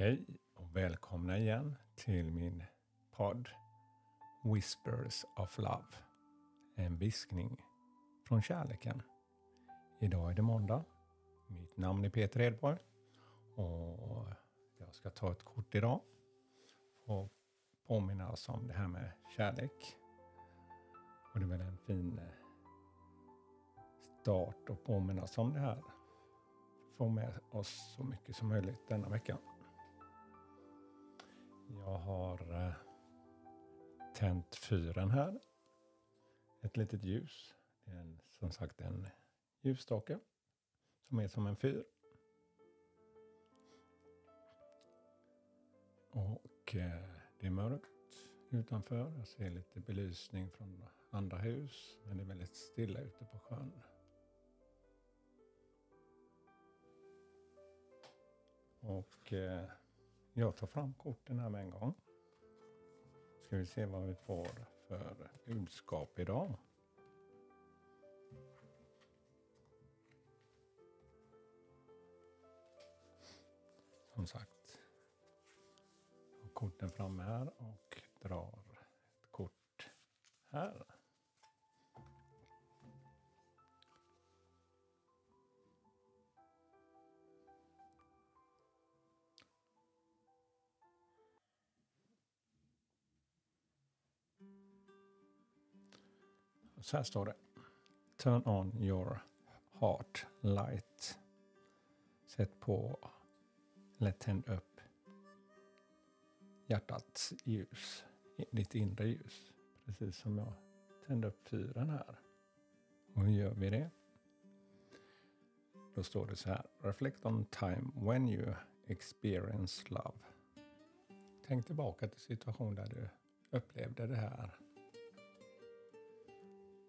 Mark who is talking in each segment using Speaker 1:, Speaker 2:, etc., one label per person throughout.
Speaker 1: Hej och välkomna igen till min podd Whispers of Love. En viskning från kärleken. Idag är det måndag. Mitt namn är Peter Edborg och jag ska ta ett kort idag och påminna oss om det här med kärlek. Och det är väl en fin eh, start att påminna oss om det här. Få med oss så mycket som möjligt denna vecka. Jag har eh, tänt fyren här. Ett litet ljus. Det är en, som sagt en ljusstake som är som en fyr. Och eh, det är mörkt utanför. Jag ser lite belysning från andra hus. Men det är väldigt stilla ute på sjön. Och eh, jag tar fram korten här med en gång. Ska vi se vad vi får för budskap idag. Som sagt, jag har korten framme här och drar ett kort här. Så här står det. Turn on your heart light. Sätt på, eller tänd upp hjärtats ljus, ditt inre ljus. Precis som jag tände upp fyren här. Och hur gör vi det? Då står det så här. Reflect on time when you experience love. Tänk tillbaka till situation där du upplevde det här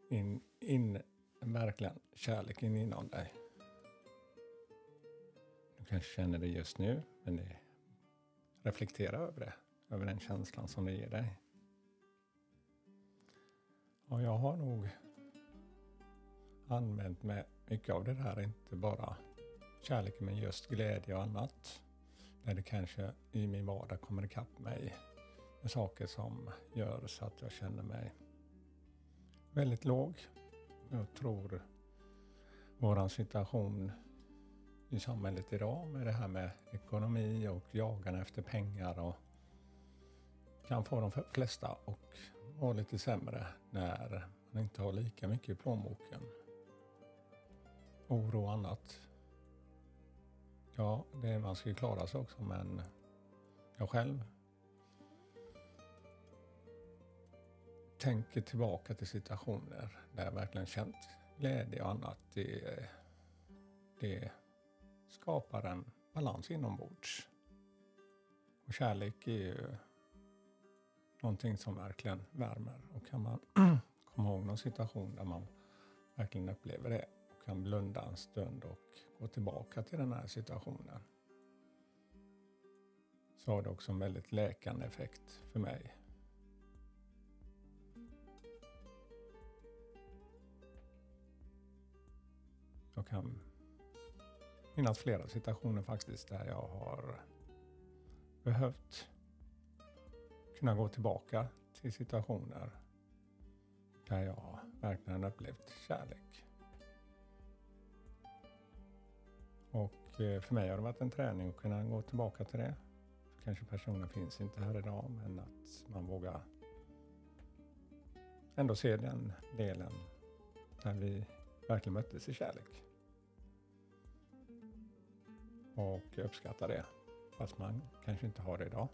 Speaker 1: in, in verkligen kärleken inom dig. Du kanske känner det just nu, men det, reflektera över det, över den känslan som det ger dig. Och jag har nog använt mig mycket av det där, inte bara kärleken men just glädje och annat. Där det kanske i min vardag kommer ikapp mig med saker som gör så att jag känner mig väldigt låg. Jag tror våran situation i samhället idag med det här med ekonomi och jagande efter pengar och kan få de flesta att vara lite sämre när man inte har lika mycket i plånboken. Oro och annat. Ja, det man ska ju klara sig också men jag själv tänker tillbaka till situationer där jag verkligen känt glädje och annat. Det, det skapar en balans inombords. Och kärlek är ju någonting som verkligen värmer. Och kan man komma ihåg någon situation där man verkligen upplever det och kan blunda en stund och gå tillbaka till den här situationen så har det också en väldigt läkande effekt för mig. Jag kan minnas flera situationer faktiskt där jag har behövt kunna gå tillbaka till situationer där jag verkligen upplevt kärlek. Och eh, för mig har det varit en träning att kunna gå tillbaka till det. Kanske personen finns inte här idag men att man vågar ändå se den delen där vi verkligen möttes i kärlek och uppskattar det. Fast man kanske inte har det idag.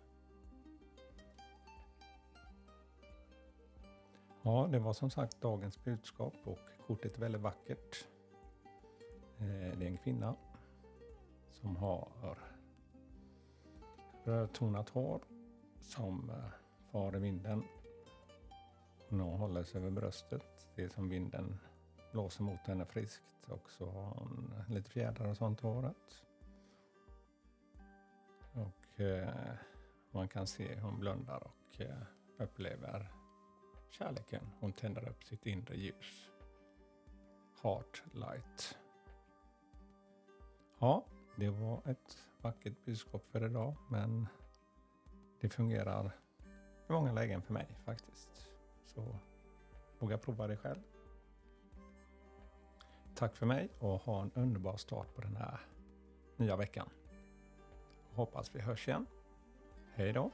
Speaker 1: Ja, det var som sagt dagens budskap och kortet är väldigt vackert. Eh, det är en kvinna som har rödtonat hår som eh, far i vinden. Hon håller sig över bröstet. Det är som vinden blåser mot henne friskt och så har hon lite fjädrar och sånt i håret. Eh, man kan se hur hon blundar och eh, upplever kärleken. Hon tänder upp sitt inre ljus. Heart light. Ja, det var ett vackert budskap för idag, men det fungerar i många lägen för mig faktiskt. Så våga prova det själv. Tack för mig och ha en underbar start på den här nya veckan. Hoppas vi hörs igen. Hej då!